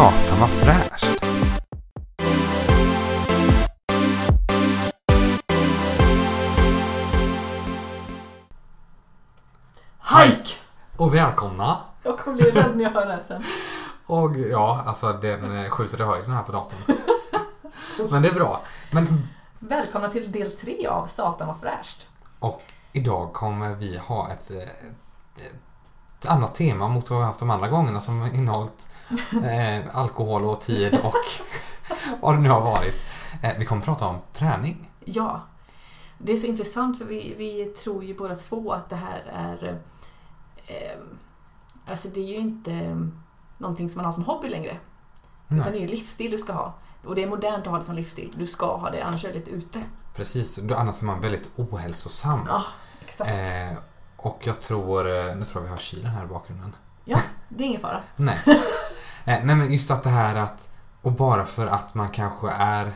Satan vad fräscht! Hike! Och välkomna! Jag kommer bli rädd när jag hör det här sen. Och ja, alltså den eh, skjuter i höjden här på datorn. Men det är bra. Men Välkomna till del tre av Satan var fräscht. idag kommer vi ha ett, eh, ett annat tema mot vad vi haft de andra gångerna som innehållit eh, alkohol och tid och vad det nu har varit. Eh, vi kommer prata om träning. Ja. Det är så intressant för vi, vi tror ju båda två att det här är... Eh, alltså det är ju inte någonting som man har som hobby längre. Utan Nej, det är ju livsstil du ska ha. Och det är modernt att ha det som livsstil. Du ska ha det, annars är det lite ute. precis. Annars är man väldigt ohälsosam. Ja, exakt. Eh, och jag tror, eh, nu tror jag vi har kylen här i bakgrunden. Det är ingen fara. Nej. Eh, nej men just att det här att, och bara för att man kanske är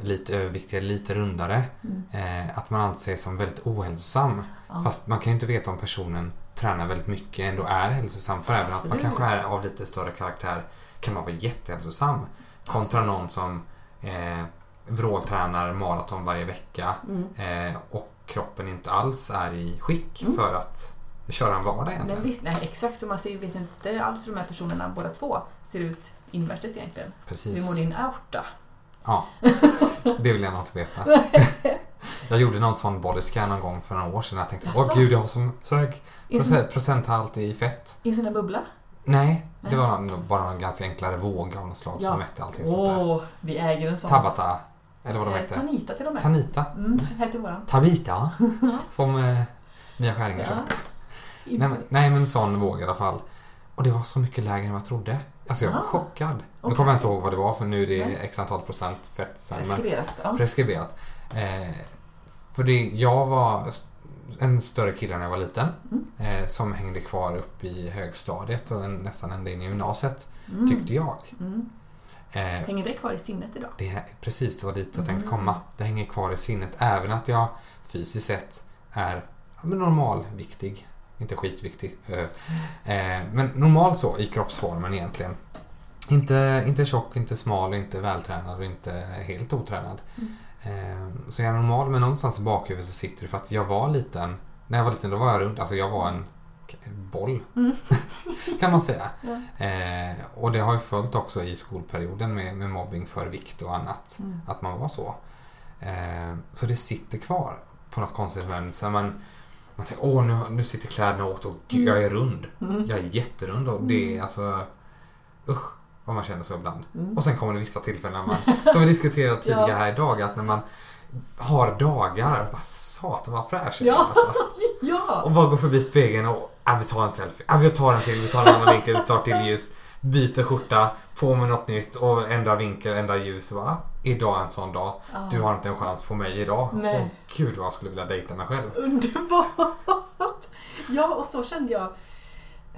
lite överviktig, lite rundare, Mm. eh, att man anses som väldigt ohälsosam. Ja. Fast man kan ju inte veta om personen tränar väldigt mycket ändå är hälsosam. För även att man kanske är av lite större karaktär kan man vara jättehälsosam. Kontra någon som eh, vråltränar maraton varje vecka Mm. eh, och kroppen inte alls är i skick Mm. för att köra en vardag egentligen. visst, nej exakt. Och man ser, vet inte alls hur de här personerna, båda två, ser ut invärtes egentligen. Hur Precis. mår din aorta? Ja, det vill jag nog inte veta. Jag gjorde någon sån bodyscan någon gång för några år sedan. Jag tänkte, åh Jaså? gud, jag har så, hög procent, procenthalt i fett. I en sån där bubbla? Nej, det Nej. var någon, bara en ganska enklare våg av något slag Ja. som mätte allting sånt där. Åh, vi äger en sån. Tabata, eller vad de Eh, hette. Tanita till och med. Tanita. Mm, heter våran. Tabita. som eh, Nya Skäringer Ja. Nej, men, nej, men sån våg i alla fall. Och det var så mycket lägre än vad jag trodde. Alltså jag var Ah. chockad. Nu Okej. kommer jag inte ihåg vad det var för nu är det x antal procent fett sen. Preskriberat. Ja. preskriberat. Eh, för det, jag var en större kille när jag var liten. Mm. Eh, som hängde kvar upp i högstadiet och en, nästan ända in i gymnasiet. Mm. Tyckte jag. Mm. Eh, Hänger det kvar i sinnet idag? det, är- precis, det var dit jag tänkte Mm. komma. Det hänger kvar i sinnet. Även att jag fysiskt sett är men normalviktig. Inte skitviktig. eh, Eh, men normalt så i kroppsformen egentligen. Inte, inte tjock, inte smal, inte vältränad och inte helt otränad. Mm. Eh, så jag är normal men någonstans i bakhuvudet så sitter det för att jag var liten. När jag var liten då var jag rund. Alltså jag var en k- boll. Mm. kan man säga. Ja. Eh, och det har ju följt också i skolperioden med, med mobbing för vikt och annat. Mm. Att man var så. Eh, så det sitter kvar på något konstigt vänster. Man, man tänker åh nu, nu sitter kläderna åt och gud, jag är rund. Mm. Jag är jätterund och det är alltså usch vad man känner så ibland. Mm. Och sen kommer det vissa tillfällen man, som vi diskuterade tidigare Ja. här idag, att när man har dagar, bara satan vad fräsch jag är, Ja. alltså. Ja! Och bara går förbi spegeln och äh, vi tar en selfie, äh, vi tar en till, vi tar en annan vinkel, vi tar till ljus, byter skjorta, på med något nytt och ändrar vinkel, ändrar ljus. Bara, ah, idag är en sån dag. Du har inte en chans på mig idag. Nej. Åh gud vad jag skulle vilja dejta mig själv. Underbart! Ja, och så kände jag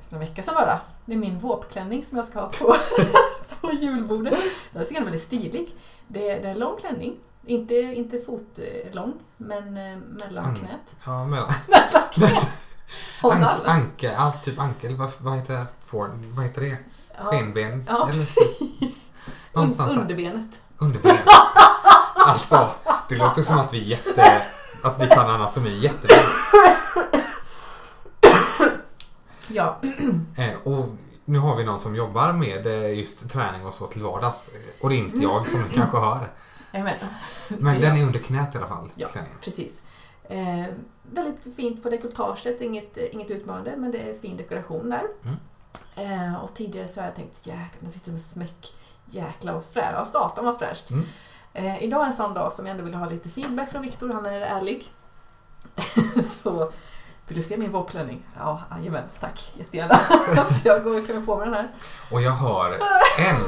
för en vecka sedan bara, med min våpklänning som jag ska ha på, på julbordet. Den tycker jag är väldigt stilig. Det är, det är en lång klänning, inte, inte fotlång, men eh, mellan Mm. knät. Ja, mellan. Håll An- ankel, ja, typ ankel, vad, vad heter det? For, vad heter det? Skenben? ja Eller precis. någonstans Un- underbenet. underben. Alltså, det låter som att vi jätte... Att vi kan anatomi jätteväl. Ja, Eh, och nu har vi någon som jobbar med eh, just träning och så till vardags. Och det är inte jag som ni kanske hör. amen. Men den är under knät i alla fall. Ja. klänningen. Precis. Eh, väldigt fint på dekolletaget, inget, inget utmanande men det är fin dekoration där. Mm. Eh, och tidigare så har jag tänkt jäklar, den sitter med smäck. Jäklar vad fräscht. Ja, satan vad fräscht. Mm. Eh, idag är en sån dag som jag ändå vill ha lite feedback från Viktor, han är ärlig. så, vill du se min vårklänning? Ja, jajamän, tack, jättegärna. så jag går och klämmer på mig den här. Och jag hör en,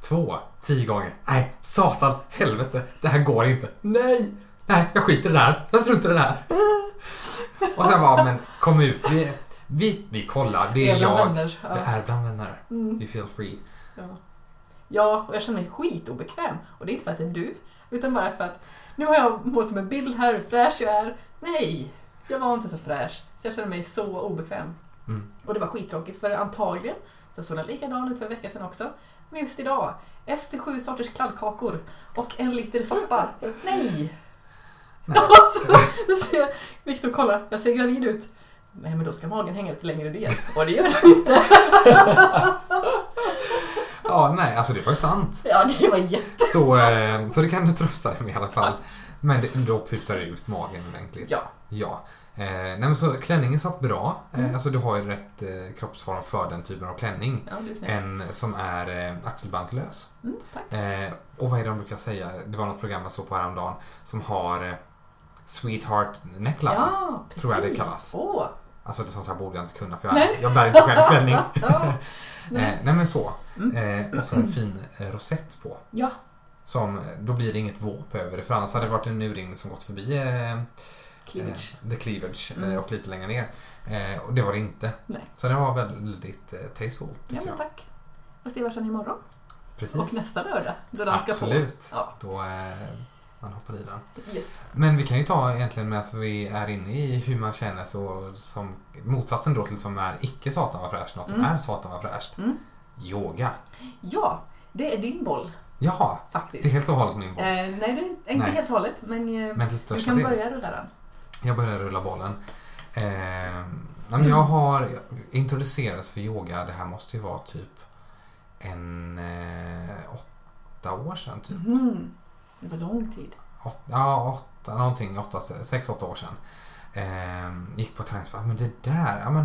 två, tio gånger. Nej, satan, helvete, det här går inte. Nej, nej, jag skiter i det här. Jag struntar i det här. Och sen bara, men kom ut. Vi, vi, vi kollar. Det är jag. Vänner. Ja. Det är bland vänner. Mm. You feel free. Ja. ja, och jag känner mig skitobekväm. Och det är inte för att det är du, utan bara för att nu har jag målat en bild här hur fräsch jag är. Nej, jag var inte så fräsch. Så jag känner mig så obekväm. Mm. Och det var skittråkigt för antagligen så såg den likadan ut för en vecka sedan också. Men just idag, efter sju sorters kladdkakor och en liter soppa. Nej! Nej. Och så, då ser jag Viktor kolla, jag ser gravid ut. Nej men då ska magen hänga lite längre ner. Och det gör den inte. Ja, nej, alltså det var ju sant. Ja det var jätte... Så, eh, så det kan du trösta dig med i alla fall. Men det, då putar det ut magen ordentligt. Ja. Ja. Eh, nej men så klänningen satt bra. Eh, Mm. alltså du har ju rätt eh, kroppsform för den typen av klänning. Ja. En som är eh, axelbandslös. Mm. Eh, och vad är det de brukar säga? Det var något program jag såg på häromdagen som har eh, Sweetheart neckline. Ja, precis. tror jag det kallas. Åh. Alltså det sånt här borde jag inte kunna för jag, Nej. jag bär inte själv klänning. Ja. eh, nej men så. Mm. Eh, och så en fin eh, rosett på. ja. Som, då blir det inget våp över det för annars hade det varit en urringning som gått förbi eh, Cleavage. Eh, the cleavage Mm. och lite längre ner. Eh, och det var det inte. Nej. Så den var väldigt eh, tasteful Ja men jag. tack. Får se vad imorgon. Precis. Och nästa lördag. Då den ska Absolut. få. Ja. Då eh, man hoppar i den. Yes. Men vi kan ju ta egentligen med att vi är inne i hur man känner så som motsatsen då till som är icke satan vad fräscht, något som Mm. är satan vad fräscht. Mm. Yoga. Ja, det är din boll Jaha, faktiskt. det är helt och hållet min boll. Eh, nej, det är inte Nej. helt och hållet. Men, eh, Men du kan del. börja rulla den. Jag börjar rulla bollen. Eh, men jag har jag introducerades för yoga, det här måste ju vara typ en eh, åtta år sedan. Typ. Mhm. Det var lång tid. Åt, ja, åtta, någonting, åtta, sex, åtta år sedan. Eh, gick på träningspass, men det där, ja men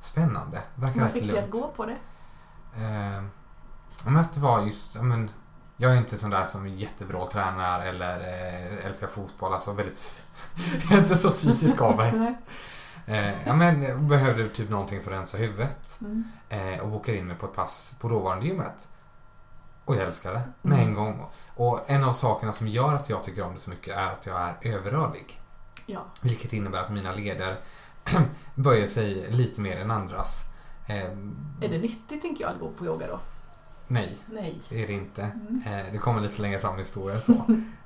spännande. Verkar Vad rätt fick dig att lugnt. gå på det? Eh, ja, men att det var just, ja, men jag är inte sån där som jättevråltränar eller eh, älskar fotboll, alltså väldigt, jag är inte så fysisk av mig. Eh, ja, men behövde typ någonting för att rensa huvudet Mm. eh, och bokade in mig på ett pass på dåvarande gymmet. Och jag älskar det med Mm. en gång. Och en av sakerna som gör att jag tycker om det så mycket är att jag är överrörlig. Ja. Vilket innebär att mina leder böjer sig lite mer än andras. Eh, Är det nyttigt, tänker jag, att gå på yoga då? Nej, Nej. det är det inte. Mm. Eh, det kommer lite längre fram i historien så.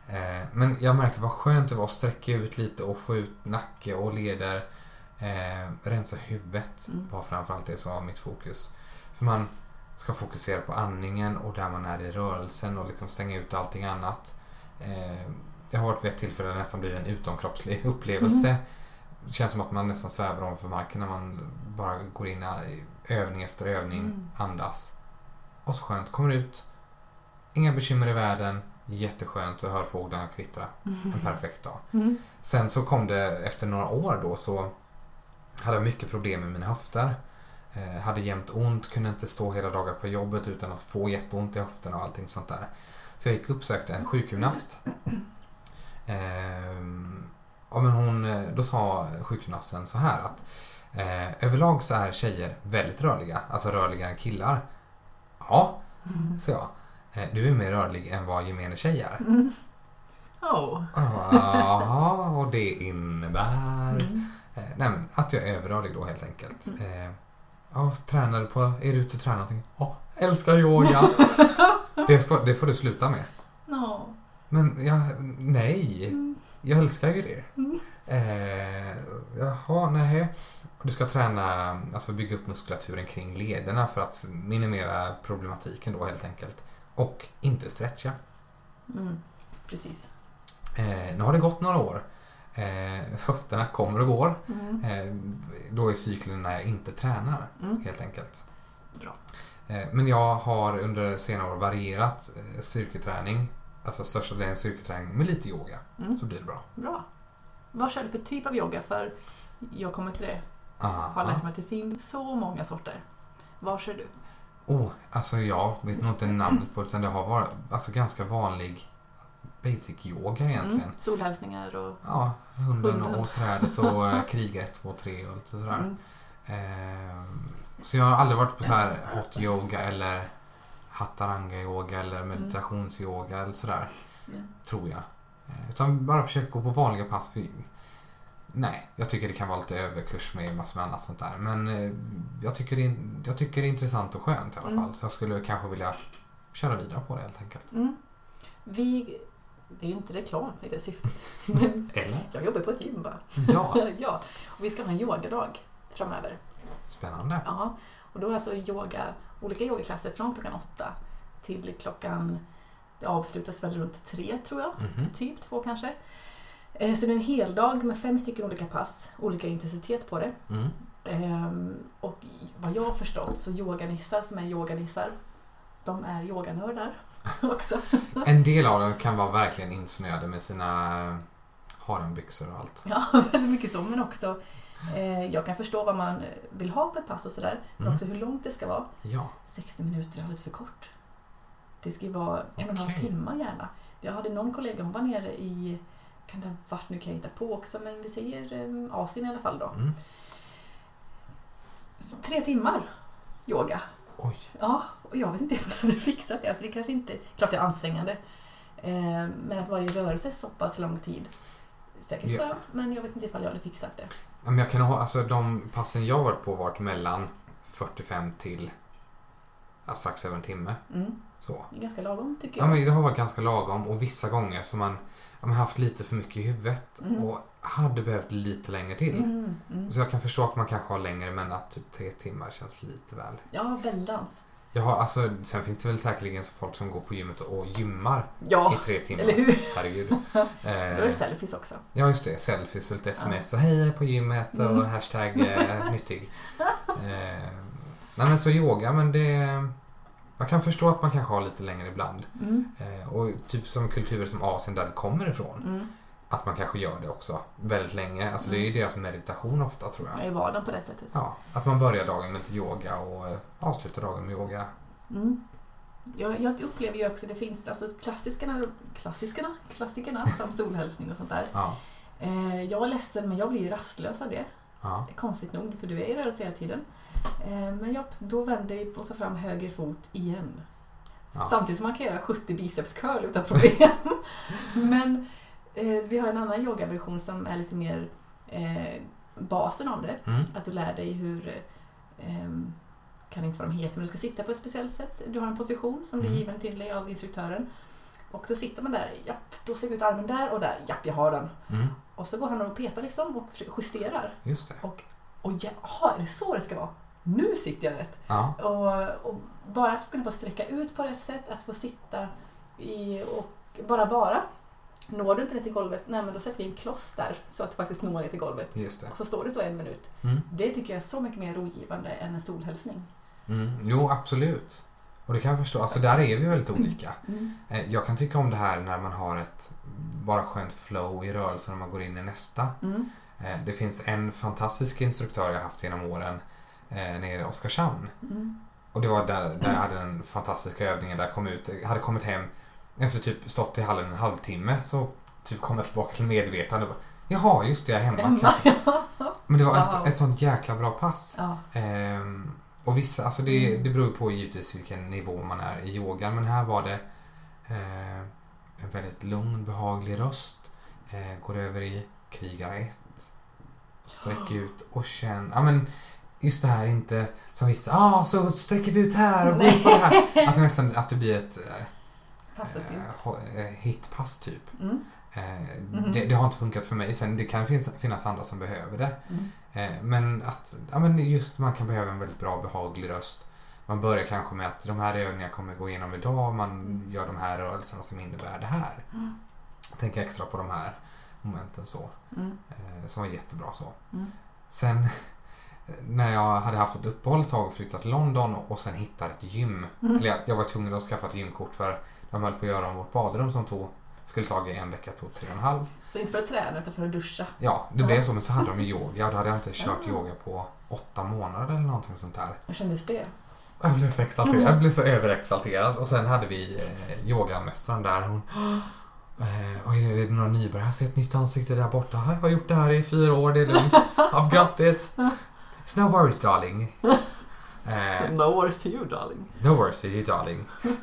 Eh, men jag märkte vad skönt det var att sträcka ut lite och få ut nacke och leder. Eh, rensa huvudet Mm. var framförallt det som var mitt fokus. För man ska fokusera på andningen och där man är i rörelsen och liksom stänga ut allting annat. Eh, det har varit vid ett tillfälle nästan blivit en utomkroppslig upplevelse. Mm. Det känns som att man nästan svävar ovanför marken när man bara går in i övning efter övning, Mm. andas. Och så skönt, kommer ut, inga bekymmer i världen, jätteskönt och hör fåglarna kvittra. En perfekt dag. Mm. Sen så kom det efter några år då så hade jag mycket problem med mina höfter. Eh, hade jämt ont, kunde inte stå hela dagar på jobbet utan att få jätteont i höfterna och allting sånt där. Så jag gick och uppsökte en sjukgymnast. Ehm, ja, men hon, eh, då sa sjukgymnasten så här att eh, överlag så är tjejer väldigt rörliga, alltså rörligare än killar. Ja, sa jag. Eh, du är mer rörlig än vad gemene tjej är. Mm. Oh. Ja, och det innebär Mm. nej, men att jag är överrörlig då helt enkelt. Mm. Ja, tränar du på, är du ute och tränar någonting? Ja, älskar yoga. det, ska, det får du sluta med. No. Men jag, nej, Mm. jag älskar ju det. Mm. Eh, jaha, nej. Du ska träna, alltså bygga upp muskulaturen kring lederna för att minimera problematiken då helt enkelt. Och inte stretcha. Mm. Precis. Eh, nu har det gått några år. Eh, höfterna kommer och går. Mm. Eh, då är cykeln när jag inte tränar, Mm. helt enkelt. Bra. Eh, men jag har under senare år varierat eh, styrketräning, alltså största delen styrketräning, med lite yoga. Mm. Så blir det bra. Bra. Vad kör du för typ av yoga? För jag kommer till det. Aha. Har lärt mig att det finns så många sorter. Vad kör du? Oh, alltså jag vet nog inte namnet på det, utan det har varit alltså, ganska vanlig basic yoga egentligen. Mm. Solhälsningar och... Ja, hunden Hunden. och trädet och eh, krigar 1, 2, 3 och lite sådär. Mm. Ehm, så jag har aldrig varit på så här hot yoga eller hattaranga yoga eller meditationsyoga eller sådär. Ja. Tror jag. Eh, Utan bara försöka gå på vanliga pass. För, nej, jag tycker det kan vara lite överkurs med massor med annat sånt där. Men eh, jag tycker, det är, jag tycker det är intressant och skönt i alla Mm. fall. Så jag skulle kanske vilja köra vidare på det helt enkelt. Mm. Vi... Det är ju inte reklam i det syftet. Eller? jag jobbar på ett gym bara. Ja. ja. Och vi ska ha en yogadag framöver. Spännande. Ja, och då är alltså yoga, olika yogaklasser från klockan åtta till klockan, det avslutas väl runt tre tror jag, Mhm. typ två kanske. Eh, Så det är en hel dag med fem stycken olika pass, olika intensitet på det. Mm. Ehm, Och vad jag har förstått så yoganissar som är yoganissar, de är yoganördar också. En del av dem kan vara verkligen insnöade med sina harembyxor och allt. Ja, väldigt mycket så, men också eh, jag kan förstå vad man vill ha på ett pass och sådär, men Mm. också hur långt det ska vara. Ja. 60 minuter är alldeles för kort. Det ska ju vara en och en halv timme gärna. Jag hade någon kollega, hon var nere i, kan det ha varit, nu kan jag hitta på också, men vi säger eh, Asien i alla fall då. Mm. Tre timmar yoga. Oj. Ja, och jag vet inte om jag hade fixat det. Alltså det kanske inte, klart det är ansträngande. Eh, men att varje rörelse är så pass lång tid. Säkert Ja. skönt, men jag vet inte ifall jag hade fixat det. Ja, Men jag kan ha, alltså de passen jag har varit på har varit mellan 45 till ja, strax över en timme. Mm. Så. Det är ganska lagom tycker Ja, jag. men det har varit ganska lagom och vissa gånger som man ja, men haft lite för mycket i huvudet Mm. och hade behövt lite längre till. Mm, mm. Så jag kan förstå att man kanske har längre men att typ tre timmar känns lite väl. Ja, väldans. Har, alltså, sen finns det väl säkerligen folk som går på gymmet och gymmar Ja, i tre timmar. eller hur? Herregud. Då Eh, är det selfies också. Ja, just det. Selfies och lite sms och hej jag är på gymmet och Mm. hashtag eh, nyttig. Eh, nej men så yoga, men det... Jag kan förstå att man kanske har lite längre ibland. Mm. Eh, och typ som kulturer som Asien där det kommer ifrån. Mm. Att man kanske gör det också väldigt länge. Alltså det är ju deras meditation ofta tror Jag i vardagen på det sättet. Ja, att man börjar dagen med lite yoga och eh, avslutar dagen med yoga. Mm. Jag, jag upplever ju också, det finns alltså klassikerna, klassikerna, klassikerna som solhälsning och sånt där. Ja, Eh, jag är ledsen men jag blir ju rastlös av det. ja, Konstigt nog, för du är i rörelse hela tiden. Eh, men ja, då vänder vi och tar fram höger fot igen. Ja. Samtidigt som man kan göra 70 biceps curl utan problem. men vi har en annan yogaversion som är lite mer eh, basen av det. mm, Att du lär dig hur, eh, kan inte vad de heter, men du ska sitta på ett speciellt sätt. Du har en position som blir Mm. given till dig av instruktören. Och då sitter man där, japp, då ser ut armen där och där, japp, jag har den. mm, Och så går han och petar liksom och justerar. just det. Och jaha, är det så det ska vara? Nu sitter jag rätt. Ja, Och, och bara att kunna få sträcka ut på rätt sätt, att få sitta i och bara vara. Når du inte ner till golvet, nej men då sätter vi en kloss där så att du faktiskt når ner till golvet. just det. Och så står det så en minut. Mm. Det tycker jag är så mycket mer rogivande än en solhälsning. Mm. Jo, absolut. Och det kan jag förstå. Alltså där är vi väldigt olika. Eh, Jag kan tycka om det här när man har ett bara skönt flow i rörelsen när man går in i nästa. Mm. Eh, Det finns en fantastisk instruktör jag haft genom åren eh, nere i Oskarshamn. Mm. Och det var där, där jag hade den fantastiska övningen där jag kom ut, hade kommit hem efter typ stått i hallen en halvtimme så typ kom jag tillbaka till medvetande och bara, Jaha, just det, jag är hemma. Emma. Men det var Wow. ett, ett sånt jäkla bra pass. ja. Ehm, och vissa, alltså det, Mm. det beror ju på givetvis vilken nivå man är i yogan men här var det eh, en väldigt lugn, behaglig röst. Eh, går över i krigare ett. Och sträcker ut och känn, ja men just det här inte som vissa, ah, så sträcker vi ut här och går på det här. Att det nästan att det blir ett eh, eh, eh, hitpass typ. Mm. Eh, Mhm. det, det har inte funkat för mig. Sen det kan finnas, finnas andra som behöver det. Mm. Eh, Men att ja, men just man kan behöva en väldigt bra behaglig röst. Man börjar kanske med att de här övningarna kommer gå igenom idag. Man gör de här rörelserna som innebär det här. Mm. Tänker extra på de här momenten så. Mm. eh, Som var jättebra så. Mm. Sen när jag hade haft ett uppehåll ett tag och flyttat till London och sen hittade ett gym. Mm. Eller jag, jag var tvungen att skaffa ett gymkort för de höll på att göra om vårt badrum som tog, skulle ta en vecka, tog tre och en halv. Så inte för att träna utan för att duscha. Ja, det blev så. Men så hade de yoga och då hade jag inte kört yoga på åtta månader eller någonting sånt där. Hur kändes det? Jag blev så exalterad. Jag blev så överexalterad. Och sen hade vi eh, yogamästaren där. Hon... Eh, Oj, är det några nybörjare? Jag ser ett nytt ansikte där borta. Jag har gjort det här i fyra år, det är lugnt. I've got this. It's no worries darling. Eh, No worries to you darling. No worries to you darling.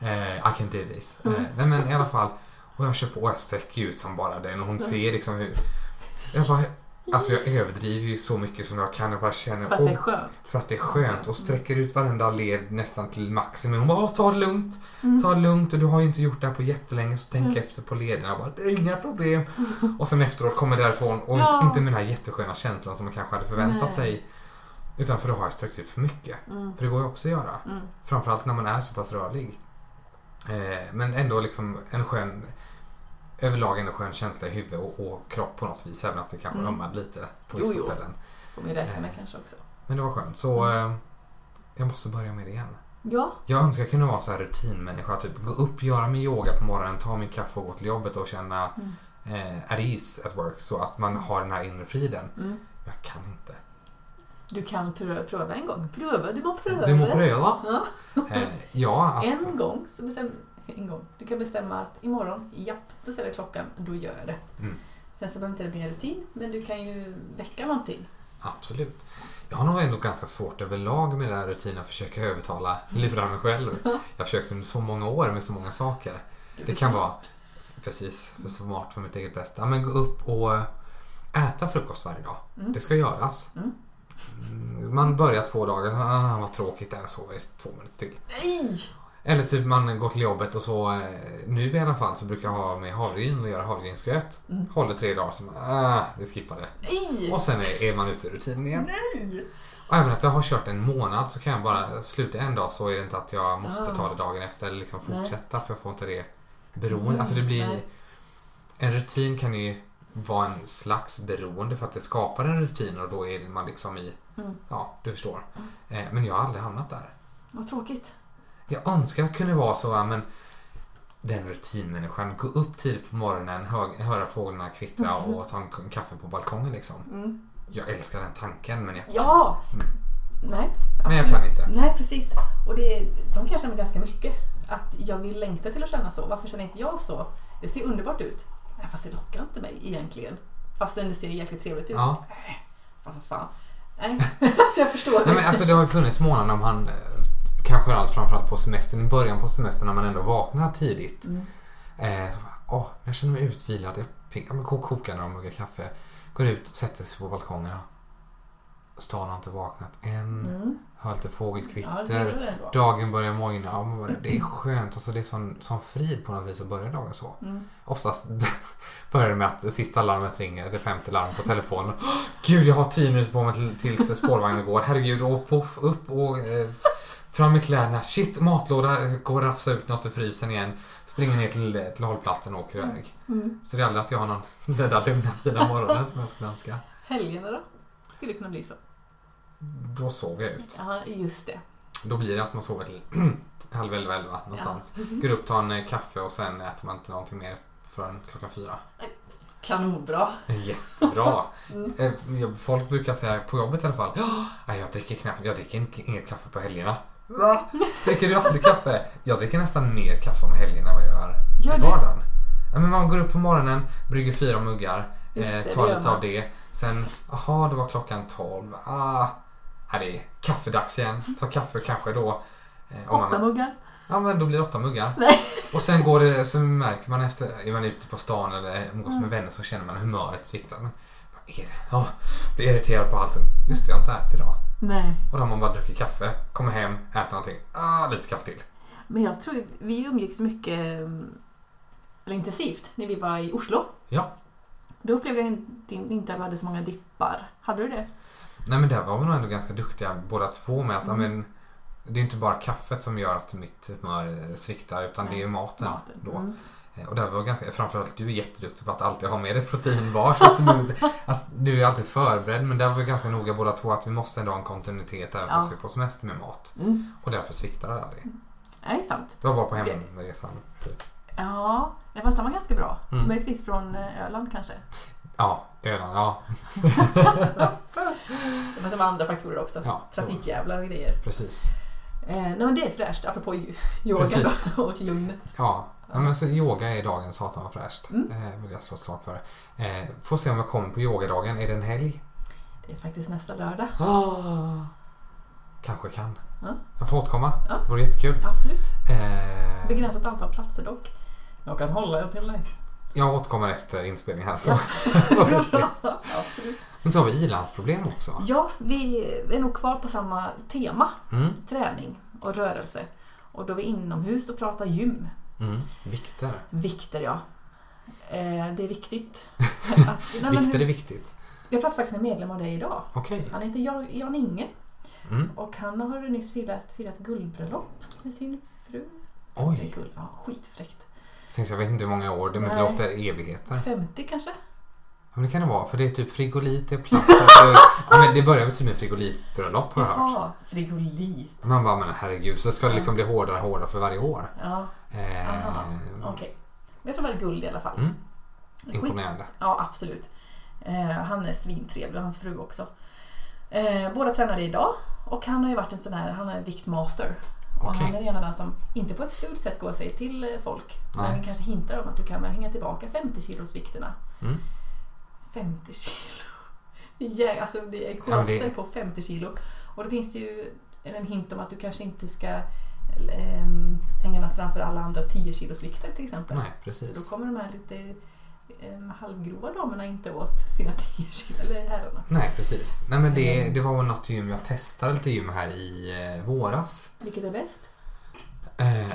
Eh, I can do this. Eh, nej men i alla fall. Och jag kör på och jag sträcker ut som bara den och hon ser liksom hur... Jag bara... Alltså jag överdriver ju så mycket som jag kan. Jag bara känner... För att det är skönt. för att det är skönt och sträcker ut varenda led nästan till maximum. Hon bara, "Åh, ta det lugnt. Mm. Ta det lugnt och du har ju inte gjort det här på jättelänge så tänk Mm. efter på lederna. Jag bara, det är inga problem. Och sen efteråt kommer därifrån och Ja. inte med den här jättesköna känslan som man kanske hade förväntat Nej. sig. Utan för då har jag sträckt ut för mycket. Mm. För det går ju också att göra. Mm. Framförallt när man är så pass rörlig. Eh, men ändå liksom en skön överlag en skön känsla i huvudet och, och kropp på något vis. Även att det kanske Mm. ömmar lite på Jo, vissa jo. ställen. Får man ju räkna med Eh. kanske också. Men det var skönt. Så Mm. eh, jag måste börja med det igen. Ja, Jag önskar jag kunde vara så här rutinmänniska. Typ gå upp, göra min yoga på morgonen, ta min kaffe och gå till jobbet och känna Mm. eh, at ease at work. Så att man har den här inre friden. mm. Jag kan inte. Du kan pröva, pröva en gång. Pröva, du må pröva. Du må pröva. Ja. Eh, ja, En gång så bestäm, en gång. Du kan bestämma att imorgon, japp, då ställer jag klockan, då gör jag det. Mm. Sen så behöver inte det bli en rutin, men du kan ju väcka någonting. absolut. Jag har nog ändå ganska svårt överlag med den här rutinen att försöka övertala, lura mig själv. Jag har försökt under så många år med så många saker. Det kan vara precis för smart för mitt eget bästa. Men gå upp och äta frukost varje dag. Mm. Det ska göras. Mm. Mm, Man börjar två dagar, ah, vad tråkigt det är, sover i två minuter till. Nej! Eller typ man går till jobbet och så, eh, nu i alla fall, så brukar jag ha med havregryn och göra havregrynsgröt. Mm. Håller tre dagar, så ah, vi skippar det. Nej! Och sen är, är man ute i rutinen igen. Nej! Och även att jag har kört en månad så kan jag bara sluta en dag så är det inte att jag måste Ah. ta det dagen efter eller liksom Nej. fortsätta för jag får inte det beroende. Mm, Alltså det blir... nej. En rutin kan ju vara en slags beroende för att det skapar en rutin och då är man liksom i... Mm. Ja, du förstår. Eh, Men jag har aldrig hamnat där. Vad tråkigt. Jag önskar att det kunde vara så, men den rutinmänniskan, gå upp tidigt på morgonen, hö höra fåglarna kvittra och ta en kaffe på balkongen liksom. Mm. Jag älskar den tanken men jag, Ja! Mm. Nej. men jag kan inte. Nej, precis. Och det är som kanske med ganska mycket. Att jag vill längta till att känna så. Varför känner inte jag så? Det ser underbart ut. Fast det lockar inte mig egentligen. Fastän det ser jäkligt trevligt ut. Ja. Fast vad fan. Nej, så jag förstår. Nej, men alltså det har ju funnits månader när man, eh, kanske allt framförallt på semestern, i början på semestern när man ändå vaknar tidigt. Mm. Eh, så bara, åh, jag känner mig utvilad, jag ping- ja, men ko- kokar några muggar kaffe, går ut, sätter sig på balkongen. Stan har inte vaknat än, Mm. Hör lite Ja, fågelkvitter. ändå. Dagen börjar mojna. Ja, men det är skönt. Alltså, det är sån, sån frid på något vis att börja dagen så. Mm. Oftast börjar det med att sista larmet ringer, det femte larmet på telefonen. Gud, jag har tio minuter på mig till, tills spårvagnen går. Herregud, och poff, upp och eh, fram med kläderna. Shit, matlåda, går och rafsa ut något ur frysen igen. Springer ner till, till hållplatsen och åker iväg. Mm. Så det är aldrig att jag har någon den där lugna, fina morgonen som jag skulle önska. Helgerna då? Skulle kunna bli så. Då sover jag ut. Ja, just det. Då blir det att man sover till halv elva, elva någonstans. Går upp, tar en eh, kaffe och sen äter man inte någonting mer förrän klockan fyra. Kanonbra. Jättebra. Mm. Eh, Folk brukar säga, på jobbet i alla fall, "Ja, jag dricker knappt, jag dricker in- inget kaffe på helgerna. Va? Dricker du aldrig kaffe? Jag dricker nästan mer kaffe om helgerna än vad jag gör Gör i vardagen. Ja, men man går upp på morgonen, brygger fyra muggar, eh, tar lite av det. Sen, jaha, det var klockan tolv. Ah, ja, det är kaffedags igen. Ta kaffe kanske då. Eh, Åtta man, muggar. ja, men då blir det åtta muggar. Nej. Och sen går det, så märker man efter, är man ute på stan eller umgås Mm. med vänner så känner man humöret sviktar. Men vad är det? Ja, blir irriterad på allting. Just det, jag har inte ätit idag. Nej. Och då har man bara druckit kaffe, kommer hem, äter någonting. Ah, lite kaffe till. Men jag tror vi umgicks mycket mm, eller intensivt när vi var i Oslo. Ja. Då upplevde jag inte att vi hade så många dippar. Hade du det? Nej men där var vi nog ändå ganska duktiga båda två med att, Mm. men, det är inte bara kaffet som gör att mitt humör sviktar utan det är ju maten. då. Mm. Eh, Och där var ganska, framförallt du är jätteduktig på att alltid ha med dig proteinbar. alltså, du, alltså, du är alltid förberedd men där var vi ganska noga båda två att vi måste ändå ha en kontinuitet även Ja. fast vi är på semester med mat. Mm. Och därför sviktade det aldrig. Nej, sant. Det var bara på hemresan. Typ. Ja, fast den var ganska bra. Mm. Möjligtvis från eh, Öland kanske. Ja, Öland. Ja, Det fanns andra faktorer också. ja Trafikjävlar och grejer. Precis. Eh, nej men det är fräscht, apropå yoga då, och lugnet. Ja. ja men så yoga är dagens satan vad fräscht. Mm. Eh, vill jag slå ett slag för. Eh, får se om jag kommer på yogadagen. Är det en helg? Det är faktiskt nästa lördag. Kanske kan. Ja. Jag får återkomma. Ja. Vore jättekul. Absolut. Eh, Begränsat antal platser dock. Jag kan hålla en till dig. Jag återkommer efter inspelningen här. Så. Absolut. Men så har vi ilandsproblem också. Ja, vi är nog kvar på samma tema. Mm. Träning och rörelse. Och då är vi inomhus och pratar gym. Mm. Vikter. Vikter, ja. Eh, det är viktigt. Att, nej, Vikter är viktigt. Jag pratade faktiskt med en medlem av det idag. Okej. Han heter Jan, Jan Inge. Mm. Och han har nyss firat, firat guldbröllop med sin fru. Oj. Guld. Ja, skitfräckt. Tänkte, jag vet inte hur många år det Nej. låter evigheter. 50 kanske? Ja, men det kan det vara, för det är typ frigolit, det är plast. Alltså, ja, men det börjar väl typ med frigolitbröllop har jag hört. Jaha, frigolit. Man bara, men herregud, så ska det liksom bli hårdare och hårdare för varje år. Ja, Eh, okej. Men Jag tror det var guld i alla fall. Mm. Skit- Imponerande. Ja, absolut. Eh, han är svintrevlig och hans fru också. Eh, båda tränar idag och han har ju varit en sån här, han är viktmaster. Och Okej. han är en av den som, inte på ett fult sätt går sig till eh, folk, Nej. men kanske hintar om att du kan hänga tillbaka 50 kilos vikterna. Mm. 50 kilo. Det är, alltså det är Ja, kolosser det- på 50 kilo. Och det finns ju en hint om att du kanske inte ska ähm, hänga framför alla andra 10 kilos vikter till exempel. Nej, Då precis. kommer de här lite halvgrova damerna inte åt sina 10 kilo, eller herrarna. Nej, precis. Nej, men det, det var väl något gym jag testade lite gym här i eh, våras. Vilket är bäst? Eh,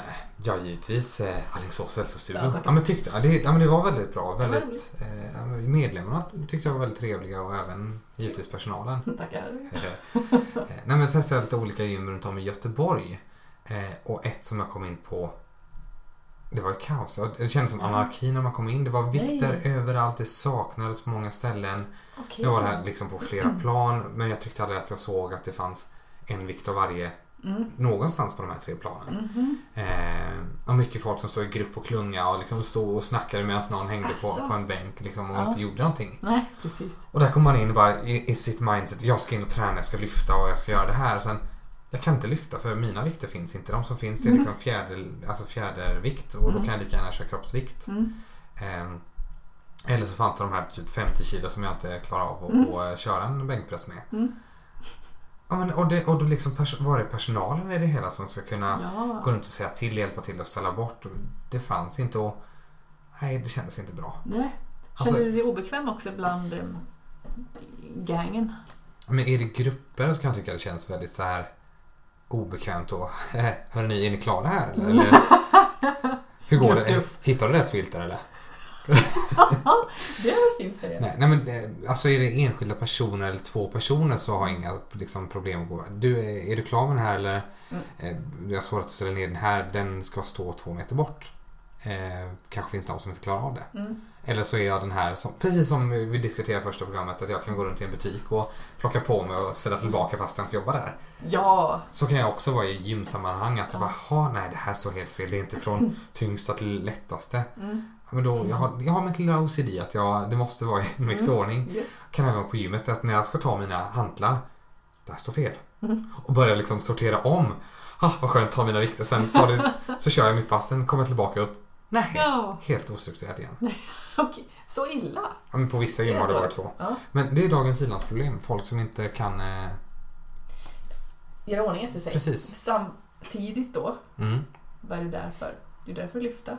ja, givetvis eh, Alingsås hälsostudio. Ja, Ja, tackar. men tyckte, ja, det, ja, men det var väldigt bra. Väldigt, eh, medlemmarna tyckte jag var väldigt trevliga och även givetvis personalen. Tackar. Eh, Nej, men jag testade lite olika gym runt om i Göteborg. Eh, och ett som jag kom in på det var kaos. Det kändes som anarki när man kom in. Det var vikter Nej. överallt. Det saknades på många ställen. Okej. Nu var det här liksom på flera plan. Men jag tyckte aldrig att jag såg att det fanns en vikt av varje Mm. någonstans på de här tre planen. Mhm. Eh, och mycket folk som stod i grupp och klunga och liksom stod och snackade medan någon hängde på, Asså. på en bänk liksom, och Ja. inte gjorde någonting. Nej, precis. Och där kommer man in bara i, i sitt mindset. Jag ska in och träna, jag ska lyfta och jag ska göra det här. Och sen, jag kan inte lyfta för mina vikter finns inte. De som finns är Mm. liksom fjäder, alltså fjädervikt och då Mm. kan jag lika gärna köra kroppsvikt. Mm. Eh, eller så fanns det de här typ 50 kilo som jag inte klarar av att Mm. att köra en bänkpress med. Mm. Ja, men, och, det, och då liksom var det personalen i det hela som ska kunna Ja. gå runt och säga till, hjälpa till och ställa bort. Det fanns inte och nej, det kändes inte bra. Nej. Känner Alltså, du dig obekväm också bland um, gangen? men är det grupper så kan jag tycka det känns väldigt så här obekvämt och Hörrni, är ni klara här eller? eller hur går det? Hittar du rätt filter eller? det säger jag. Nej, nej men eh, alltså är det enskilda personer eller två personer så har jag inga liksom, problem att gå. Du, är är du klar med den här eller? Mm. Eh, jag såg att du ställer ner den här, den ska stå två meter bort. Eh, kanske finns de som inte klarar av det. Mm. Eller så är jag den här, som, precis som vi diskuterade i första programmet, att jag kan gå runt i en butik och plocka på mig och ställa tillbaka fast jag inte jobbar där. Ja, Så kan jag också vara i gymsammanhang, att jag Ja. bara, "Ha, nej det här står helt fel, det är inte från tyngsta till lättaste. mm. Men då, jag, har, jag har mitt lilla OCD att jag, det måste vara i en viss Mm. ordning. Yes. Kan även vara på gymmet att när jag ska ta mina hantlar, det här står fel. Mm. Och börja liksom sortera om. Ah, vad skönt, ta mina vikter. Sen tar det, så kör jag mitt pass, sen kommer jag tillbaka upp. Nej, Ja, helt ostrukturerat igen. okej. Så illa? Ja, men på vissa gym har det varit så. Ja. Men det är dagens ilandsproblem. Folk som inte kan... Eh, Göra ordning efter sig. precis. Samtidigt då, Mm. vad är du där för? Du är där för att lyfta.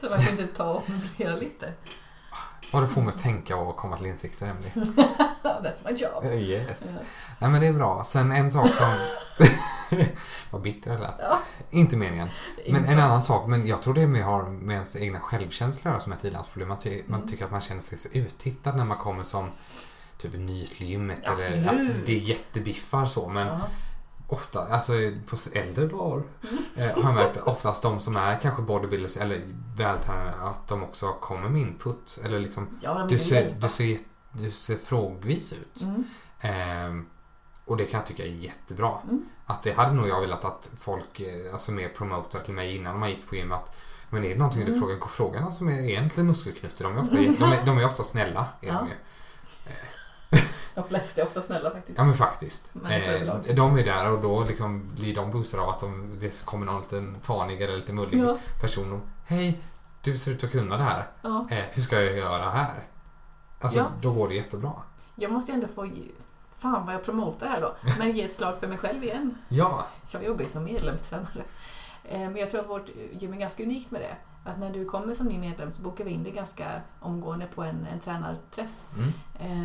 Så varför inte ta och möblera lite? Vad det får mig att tänka och komma till insikter, Emily. That's my job. Eh, Yes. Ja. Nej, men det är bra. Sen en sak som... Vad bitter det lät. Ja. Inte meningen. Men en annan sak, men jag tror det med har med ens egna självkänsla som ett ilandsproblem. Man, ty- man Mm. tycker att man känner sig så uttittad när man kommer som typ ny till gymmet. Eller Absolut. att det är jättebiffar så. Men Ja. ofta, alltså på äldre dagar eh, har jag märkt oftast de som är kanske bodybuilders eller vältränade att de också kommer med input. Eller liksom, Ja, du ser, du ser, du ser frågvis ut. Mm. Ehm, och det kan jag tycka är jättebra. Mm. Att det hade nog jag velat att folk eh, alltså mer promotar till mig innan man gick på gym. Att, men är det någonting Mm. du frågar, gå fråga någon som är egentligen muskelknutte. De är ofta, de är, de är ofta snälla. Är Ja. de ju. De flesta är ofta snälla faktiskt. Ja men faktiskt. Eh, de är där och då liksom blir de boostade av att de, det kommer någon liten tanig eller lite mullig Ja. person och Hej, du ser ut att kunna det här. Ja. Eh, hur ska jag göra här? Alltså Ja. då går det jättebra. Jag måste ändå få... Fan vad jag promotar här då. Men ge ett slag för mig själv igen. Ja, Jag jobbar ju som medlemstränare. Eh, Men jag tror att vårt gym är ganska unikt med det. Att när du kommer som ny medlem så bokar vi in dig ganska omgående på en, en tränarträff. mm.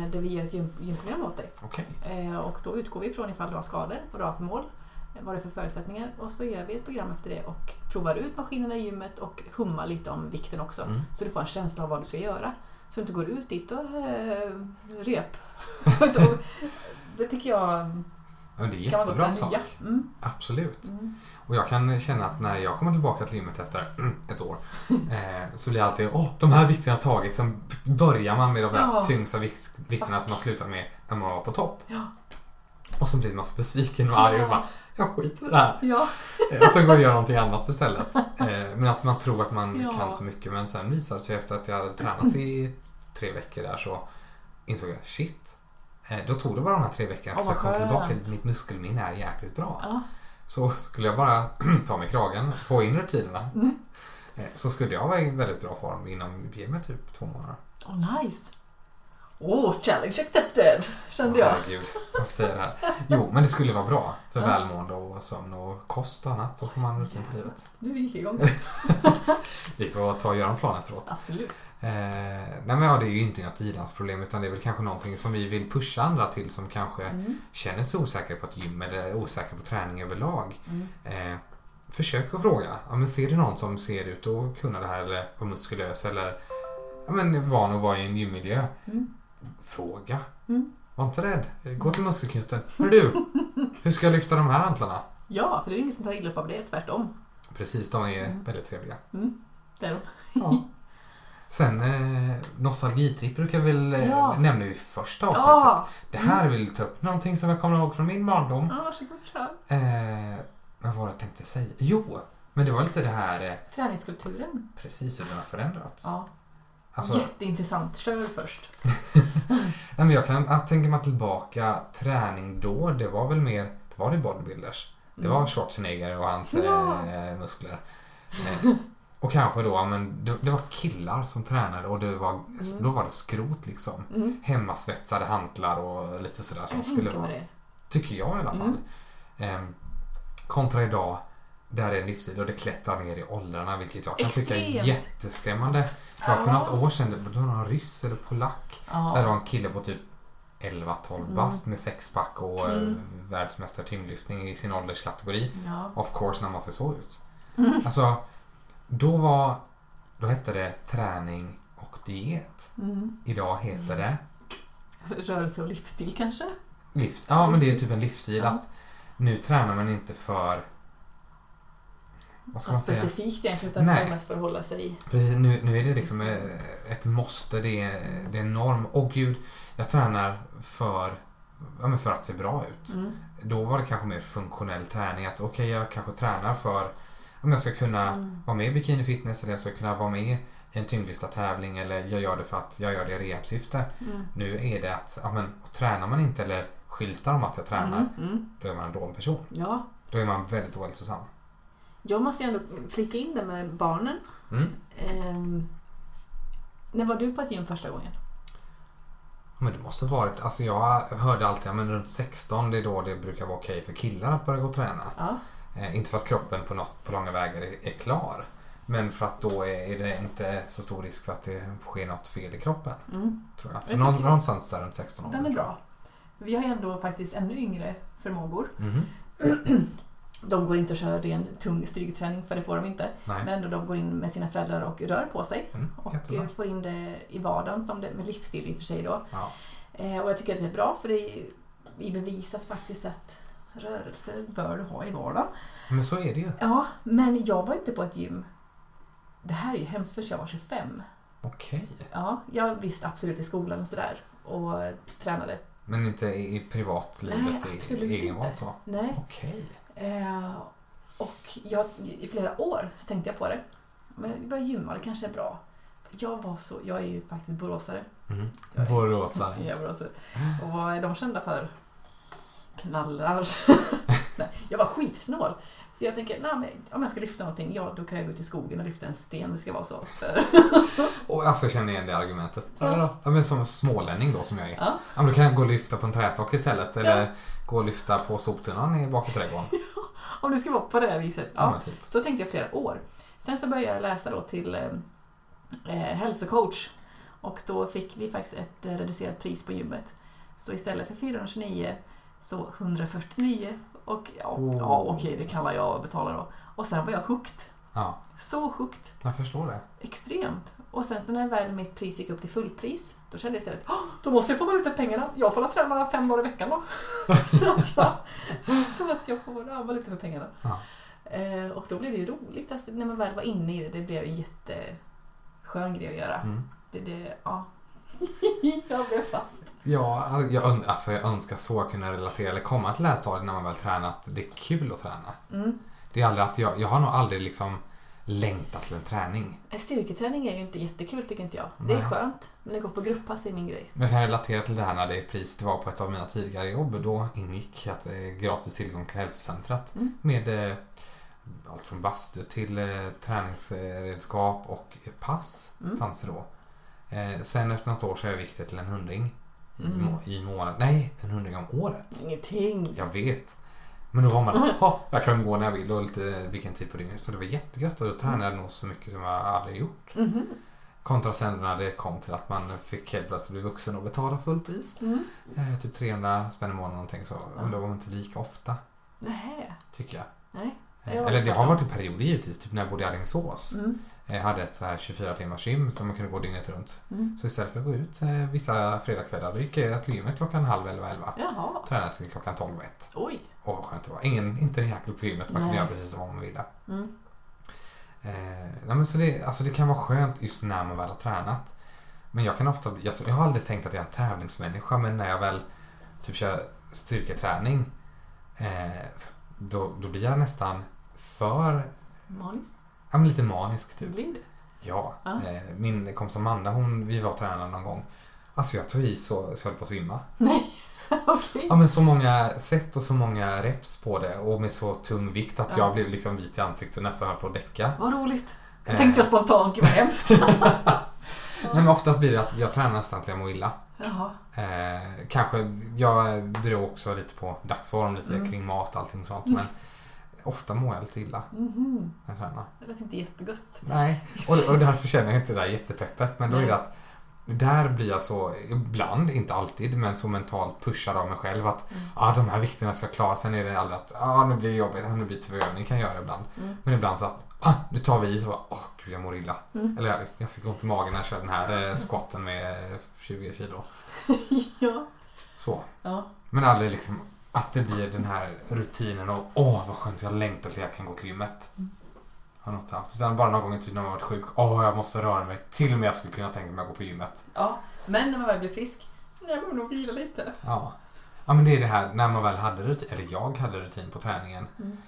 eh, Där vi gör ett gym, gymprogram åt dig. okej. Eh, Och då utgår vi ifrån ifall du har skador, vad du har för mål, vad det är för förutsättningar. Och så gör vi ett program efter det och provar ut maskinerna i gymmet och hummar lite om vikten också. Mm. Så du får en känsla av vad du ska göra. Så du inte går ut dit och eh, rep. det tycker jag... Ja, det är jättebra sak. Mm. Absolut. Mm. Och jag kan känna att när jag kommer tillbaka till gymmet efter ett år eh, så blir jag alltid åh, de här vikterna har tagit. Sen börjar man med de där Ja. tyngsta vikt, vikterna som man slutat med när man var på topp. Ja. Och så blir man så besviken och arg och bara, jag skiter i det här. Ja. Eh, Och sen går och gör någonting annat istället. Eh, Men att man tror att man Ja. kan så mycket. Men sen visade det sig efter att jag hade tränat i tre veckor där så insåg jag, shit. Eh, Då tog det bara de här tre veckorna tills jag vad kom tillbaka. Mitt muskelminne är jäkligt bra. ja. Så skulle jag bara ta mig kragen, få in rutinerna. Mm. Så skulle jag vara i väldigt bra form inom ge mig typ två månader. Oh, nice. Oh, challenge accepted, kände jag. Herregud, varför säger det här? Jo, men det skulle vara bra för Ja. välmående och sömn och kost och annat. Så får man rutin på livet. Nu gick igång. Vi får ta och göra en plan efteråt. Absolut. Eh, nej men ja, det är ju inte något ilandsproblem utan det är väl kanske någonting som vi vill pusha andra till som kanske Mm. känner sig osäkra på ett gym eller osäkra på träning överlag. Mm. Eh, försök att fråga. Ja, men ser du någon som ser ut att kunna det här eller vara muskulös eller ja, men van att vara i en gymmiljö? Mm. Fråga. Mm. Var inte rädd. Gå till muskelknuten. Hör du, hur ska jag lyfta de här hantlarna? Ja, för det är ingen som tar illa upp av det, tvärtom. Precis, de är Mm. väldigt trevliga. Det är de. Ja. Sen eh, nostalgitripp brukar väl eh, Ja. nämna vi i första avsnittet. Ja! Det här vill ta upp någonting som jag kommer ihåg från min barndom. Ja, varsågod, kör. Eh, vad var det jag tänkte säga? Jo, men det var lite det här eh, Träningskulturen. precis hur den har förändrats. Ja. Alltså, Jätteintressant. Kör först. nej, men jag kan jag tänker mig tillbaka, träning då, det var väl mer, var det bodybuilders. Det var Mm. Schwarzenegger och hans Ja. eh, muskler. Eh, och kanske då, men det, det var killar som tränade och det var, Mm. då var det skrot liksom. Mm. Hemmasvetsade hantlar och lite sådär som Jag skulle vara. det. Tycker jag i alla fall. Mm. Ehm, kontra idag, där är en livsstil och det klättrar ner i åldrarna vilket jag kan tycka är Extremt. jätteskrämmande. Det för Ja. något år sedan, det var någon ryss eller polack. Ja. Där det var en kille på typ 11-12 Mm. bast med sexpack och Mm. mm. världsmästare tyngdlyftning i sin ålderskategori. Ja. Of course när man ser så ut. Mm. Alltså, då var, då hette det träning och diet. Mm. Idag heter det Rörelse och livsstil kanske? livs... Ja, men det är typ en livsstil Ja. att nu tränar man inte för... Vad ska man säga? Specifikt egentligen, utan Nej. mest för att hålla sig Precis, nu, nu är det liksom ett måste, det är, det är en norm. Åh gud, jag tränar för, ja, men för att se bra ut. mm. Då var det kanske mer funktionell träning. Att okej, jag kanske tränar för om jag ska kunna Mm. vara med i bikini fitness eller jag ska kunna vara med i en tyngdlyftartävling eller jag gör det för att jag gör det i rehabsyfte. Mm. Nu är det att, ja, men, och tränar man inte eller skyltar om att jag tränar, Mm. Mm. då är man en dålig person. Ja. Då är man väldigt ohälsosam. Jag måste ju ändå flika in det med barnen. Mm. Ehm, när var du på ett gym första gången? Men det måste varit, alltså jag hörde alltid, men runt 16 det är då det brukar vara okej för killar att börja gå och träna. Ja. Eh, inte för att kroppen på, något, på långa vägar är, är klar. Men för att då är, är det inte så stor risk för att det sker något fel i kroppen. Mm. Tror jag. Så Jag någon, någonstans där runt 16 år. Den är bra. Vi har ju ändå faktiskt ännu yngre förmågor. Mhm. De går inte att köra ren tung styrketräning för det får de inte. Nej. Men ändå de går in med sina föräldrar och rör på sig. Mm, Och jättebra. eh, får in det i vardagen som det med livsstil i och för sig då. Ja. Eh, och jag tycker att det är bra för det är i bevisat faktiskt att rörelse bör du ha i vardagen. Men så är det ju. Ja, men jag var inte på ett gym. Det här är ju hemskt för jag var 25. Okej. Ja, jag visste absolut i skolan och sådär och tränade. Men inte i, i privatlivet Nej, i absolut egenvalt inte. så? Nej. Okej. Eh, och jag, i flera år så tänkte jag på det. Men jag gymma, det kanske är bra. Jag var så, jag är ju faktiskt boråsare. Mm. Jag är- Boråsare. Jag är boråsare. Och vad är de kända för? Knallar. Nej, jag var skitsnål. För jag tänker, nej, men om jag ska lyfta någonting, ja då kan jag gå till skogen och lyfta en sten, det ska vara så. Och alltså jag känner igen det argumentet. Ja. Ja, men som smålänning då som jag är. ja. Ja, men då kan jag gå och lyfta på en trästock istället. Eller gå och lyfta på soptunnan i bak i trädgården. Om det ska vara på det här viset. Ja, Ja. typ. Så tänkte jag flera år. Sen så började jag läsa då till eh, eh, hälsocoach. Och då fick vi faktiskt ett eh, reducerat pris på gymmet. Så istället för 429 så 149. Och ja, Oh. ja okej, det kallar jag betala då. Och sen var jag hooked. Ja, Så sjukt. jag förstår det. Extremt. Och sen så när väl mitt pris gick upp till fullpris, då kände jag istället "Åh, då måste jag få valuta för pengarna. Jag får träna fem dagar i veckan då. så, att jag, så att jag får ja, valuta för pengarna. Ja. Eh, och då blev det ju roligt. Alltså, när man väl var inne i det, det blev en jätteskön grej att göra. Mm. Det, det, ja. jag blev fast. Ja, jag, alltså jag önskar så kunna relatera eller komma till det här stadiet när man väl tränat. Det är kul att träna. Mm. Det är aldrig att jag, jag har nog aldrig liksom längtat till en träning. Styrketräning är ju inte jättekul tycker inte jag. Det är Nej. skönt, men det går på grupppass är min grej. Men jag kan relatera till det här när det pris det var på ett av mina tidigare jobb. Då ingick att är gratis tillgång till hälsocentret Mm. med eh, allt från bastu till eh, träningsredskap och pass Mm. fanns det då. Eh, sen efter något år så övergick det till en hundring i, Mm. må- i månaden. Nej, en hundring om året. Ingenting. Jag vet. Men då var man, "Ha, jag kan gå när jag vill och lite vilken tid på dygnet. Så det var jättegött och då tränade jag nog så mycket som jag aldrig gjort. Mhm. Kontra sen när det kom till att man fick helt plötsligt bli vuxen och betala fullpris. Mm. Eh, typ 300 spänn i månaden någonting så. Ja. Men då var man inte lika ofta, Nähä. tycker jag. Nej. Eh, Eller det har varit i perioder givetvis, typ när jag bodde i Alingsås. Mm. Jag hade ett så här 24 timmars gym som man kunde gå dygnet runt. Mm. Så istället för att gå ut eh, vissa fredagskvällar då gick jag till gymmet klockan halv elva, elva. Jaha. Tränade till klockan tolv, ett. Oj. Åh vad skönt det var. Ingen, inte en jäkel på gymmet, man kunde Nej. göra precis som man ville. Mm. Eh, men så det, alltså det kan vara skönt just när man väl har tränat. Men jag kan ofta, jag, jag har aldrig tänkt att jag är en tävlingsmänniska men när jag väl typ kör styrketräning eh, då, då blir jag nästan för, Maniskt. Ja men lite manisk typ. blir det. Ja. Eh, min kompis Amanda, hon, vi var och tränade någon gång. Alltså jag tog i så, så jag höll på att svimma. Nej. Okej. Ja men så många set och så många reps på det och med så tung vikt att Ja. jag blev liksom vit i ansiktet och nästan höll på att däcka. Vad roligt. Eh, Tänkte jag spontant, gud vad hemskt. Nej, men oftast blir det att jag tränar nästan till jag mår illa. Jaha. Eh, kanske, jag beror också lite på dagsform, lite Mm. kring mat och allting sånt. Men ofta mår jag lite illa Mhm. när jag tränar. Det lät inte jättegott. Nej, och, och därför känner jag inte det där jättepeppet. Men då är det att där blir jag så, ibland, inte alltid, men så mentalt pushad av mig själv att Mm. ah, de här vikterna ska klara. Sen är det aldrig att ah, nu blir det jobbigt, ah, nu blir det tvärövning. kan jag göra ibland. Mm. Men ibland så att ah, nu tar vi i så bara, åh gud jag mår illa. Mm. Eller jag, fick ont i magen när jag körde den här eh, squatten med eh, 20 kilo. ja. Så. Ja. Men aldrig liksom att det blir den här rutinen och åh vad skönt jag längtar till jag kan gå till gymmet. Mm. Har något haft. Utan bara någon gång i tiden när man varit sjuk. Åh jag måste röra mig. Till och med jag skulle kunna tänka mig att gå på gymmet. ja. Men när man väl blir frisk, jag borde nog vila lite. Ja. Ja men det är det här när man väl hade rutin, eller jag hade rutin på träningen Mm.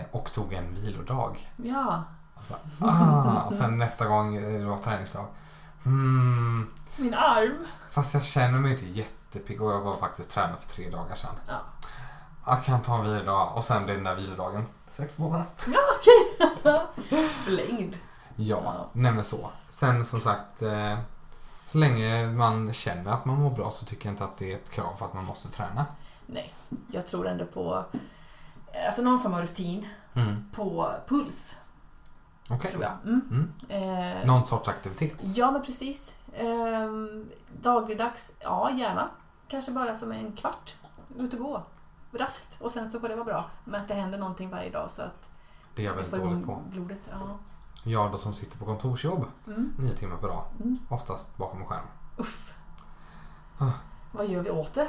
eh, och tog en vilodag. Ja. Och, så bara, ah, och sen nästa gång eh, det var träningsdag. Hmm, Min arm. fast jag känner mig inte jättepigg och jag var faktiskt tränad för tre dagar sedan. Ja. Jag kan ta en vilodag och sen blir den där vilodagen sex månader. Förlängd. Ja, Ja. men så. Sen som sagt, eh, så länge man känner att man mår bra så tycker jag inte att det är ett krav för att man måste träna. Nej, jag tror ändå på alltså någon form av rutin Mm. på puls, Okej. tror jag. Mm. Mm. Eh, Någon sorts aktivitet. Ja, men precis. Ehm, dagligdags, ja gärna. Kanske bara som en kvart. Ut och gå. Raskt. Och sen så får det vara bra. Men att det händer någonting varje dag så att Det är jag väldigt dålig på. blodet. Ja. Jag då som sitter på kontorsjobb Mm. nio timmar per dag. Mm. Oftast bakom en skärm. Uff. Ah. Vad gör vi åt det?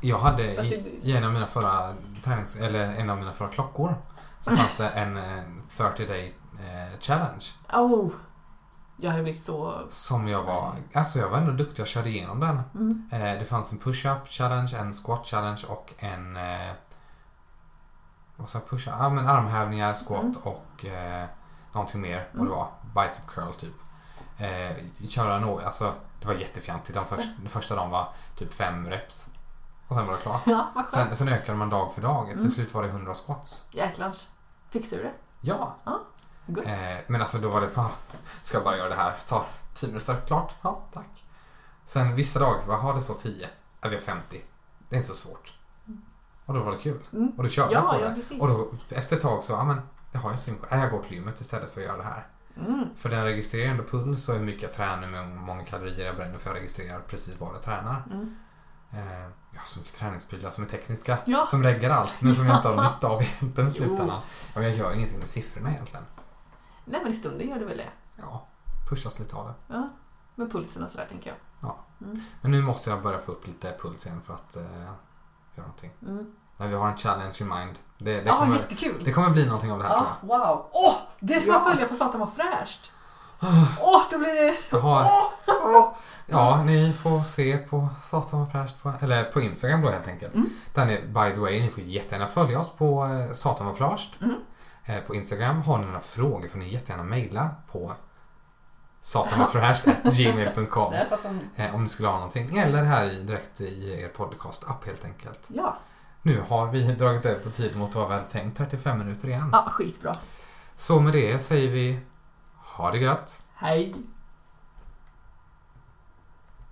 Jag hade i, i en av mina förra tränings... Eller en av mina förra klockor så fanns det en eh, 30 day eh, challenge. Oh, jag hade blivit så... Som jag var... Alltså jag var ändå duktig. Jag körde igenom den. Mm. Eh, det fanns en push-up challenge, en squat challenge och en... Eh, vad sa jag? Push-up? Ja men armhävningar, squat Mm. och eh, någonting mer vad Mm. det var. Bicep curl typ. Eh, köra nog, alltså det var jättefjantigt. Den, först, den första dagen var typ fem reps. Och sen var det klart. Ja. Sen, sen ökade man dag för dag. Mm. Till slut var det 100 squats. Jäklars. Fixar du det? Ja! Gott. Eh, men alltså då var det, ah, ska jag bara göra det här? Tar 10 minuter, klart. Ja, tack. Sen vissa dagar så bara, ha det så 10. Ja, vi har 50. Det är inte så svårt. Och då var det kul. Mm. Och då körde jag Ja, på ja, det. precis. Och då efter ett tag så, ja men, jag har ju ett gymkort. Ja, Jag går till gymmet istället för att göra det här. Mm. För den registrerar ändå puls och hur mycket jag tränar med hur många kalorier jag bränner för jag registrerar precis vad jag tränar. Mm. Eh, jag har så mycket träningsprylar som är tekniska. Ja. Som reggar allt men som jag inte har nytta av i slutändan. Jo. Ja, men jag gör ingenting med siffrorna egentligen. Nej, men i stunden gör det väl det. Ja, pushas lite av det. Ja. Med pulsen och sådär, tänker jag. Men nu måste jag börja få upp lite puls igen för att eh, göra någonting. Mm. Men vi har en challenge in mind. Det, det, Ja, kommer, jättekul! det kommer bli någonting av det här tror Ja, wow! Åh! det ska Ja. man följa på Satan vad fräscht! Åh, då blir det... jag. Jaha, Åh! ja, ni får se på Satan vad fräscht på, eller på Instagram då helt enkelt. Mm. Där ni, by the way, ni får jättegärna följa oss på eh, Satan vad fräscht. Mm. Eh, på Instagram. Har ni några frågor får ni jättegärna mejla på de. eh, om ni skulle ha någonting. Eller här i, direkt i er podcast-app helt enkelt. Ja. Nu har vi dragit över på tid mot vad vi hade tänkt, 35 minuter igen. ja, skitbra. Så med det säger vi ha det gött. Hej!